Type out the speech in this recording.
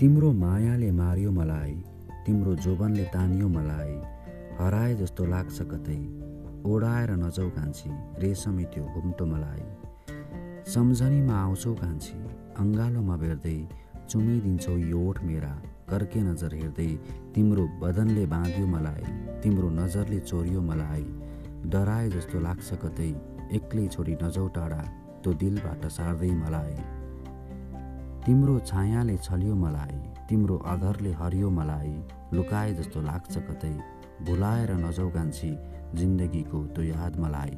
तिम्रो मायाले मारियो मलाई तिम्रो जोबनले तानियो मलाई हराए जस्तो लाग्छ कतै। ओढाएर नजाउ कान्छी रेशमी त्यो घुम्टो मलाई। सम्झनीमा आउँछौ कान्छी अङ्गालोमा भेट्दै चुमिदिन्छौ यो ओठ मेरा कर्के नजर हेर्दै तिम्रो बदनले बाँधियो मलाई तिम्रो नजरले चोरियो मलाई। डराए जस्तो लाग्छ कतै एक्लै छोडी नजाउ टाढा त्यो दिलबाट सार्दै मलाई। तिम्रो छायाले छलियो मलाई तिम्रो आधारले हरियो मलाई लुकाए जस्तो लाग्छ कतै भुलाएर नजाउ कान्छी जिन्दगीको त्यो याद मलाई।